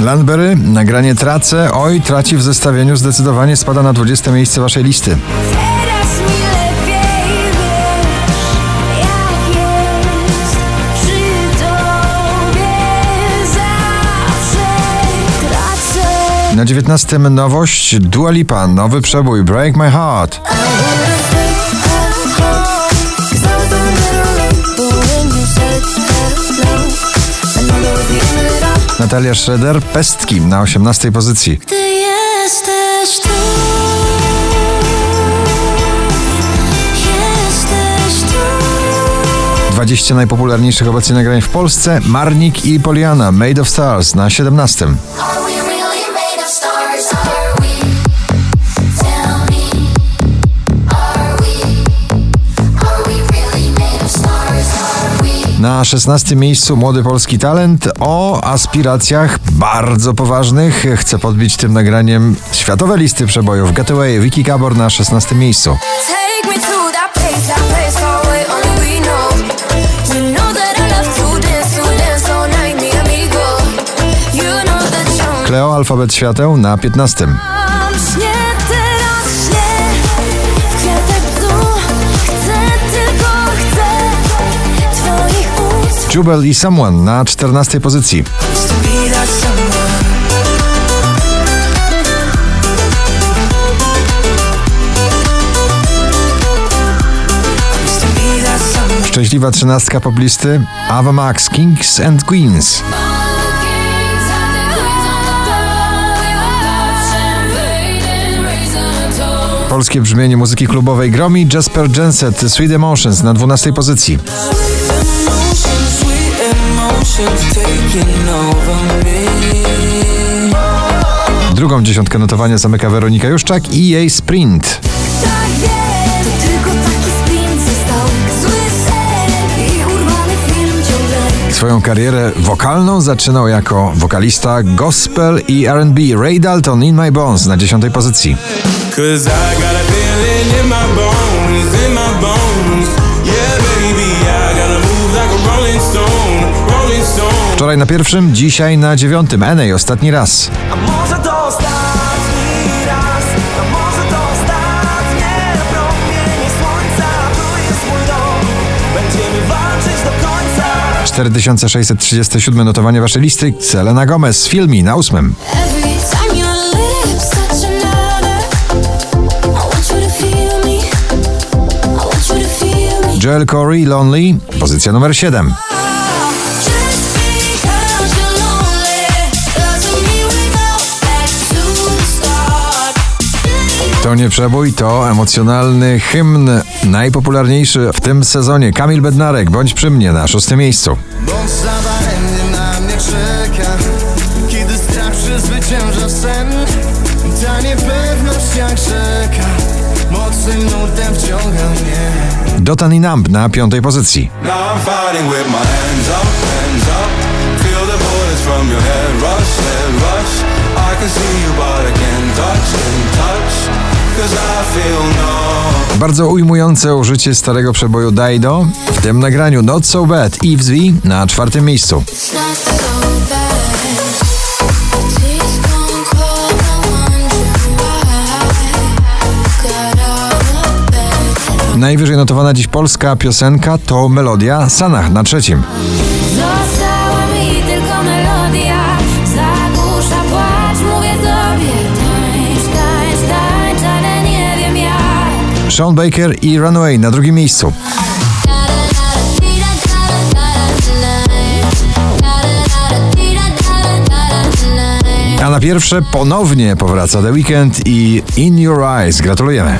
Landberry, nagranie Tracę, oj, traci w zestawieniu, zdecydowanie spada na 20 miejsce waszej listy. Na 19 nowość Dua Lipa, nowy przebój Break My Heart. Natalia Schroeder, Pestki na 18 pozycji. Ty jesteś tu. Jesteś tu. 20 najpopularniejszych obecnie nagrań w Polsce Marnik i Poliana, Made of Stars na 17. Na 16 miejscu młody polski talent o aspiracjach bardzo poważnych. Chcę podbić tym nagraniem światowe listy przebojów. Getaway, Vicky Gabor na 16 miejscu. Kleo, alfabet świateł na 15. Jubel i Someone na 14 pozycji. Szczęśliwa trzynastka poplisty Ava Max, Kings and Queens. Polskie brzmienie muzyki klubowej gromi Jasper Jenset, Sweet Emotions na 12 pozycji. Drugą dziesiątkę notowania zamyka Weronika Juszczak i jej Sprint. Tak Swoją karierę wokalną zaczynał jako wokalista gospel i R&B Ray Dalton In My Bones na 10 pozycji. Wczoraj na pierwszym, dzisiaj na dziewiątym. Enej ostatni raz. A może to ostatni raz, a może to ostatnie promienie słońca. Tu jest mój dom, będziemy walczyć do końca. 4637 notowanie waszej listy. Selena Gomez z filmi na ósmym. Joel Corey Lonely, pozycja numer 7. To nie przebój, to emocjonalny hymn, najpopularniejszy w tym sezonie. Kamil Bednarek, bądź przy mnie na szóstym miejscu. Bądź daremnie na mnie czeka Kiedy strach przezwycięża sen Ta niepewność jak rzeka Mocnym nurtem wciąga mnie Dotan i Numb na piątej pozycji. Now Bardzo ujmujące użycie starego przeboju Dido, w tym nagraniu Not So Bad Eve's V na czwartym miejscu. Najwyżej notowana dziś polska piosenka to melodia Sanach na trzecim. Sean Baker i Runaway na drugim miejscu. A na pierwsze ponownie powraca The Weeknd i In Your Eyes. Gratulujemy.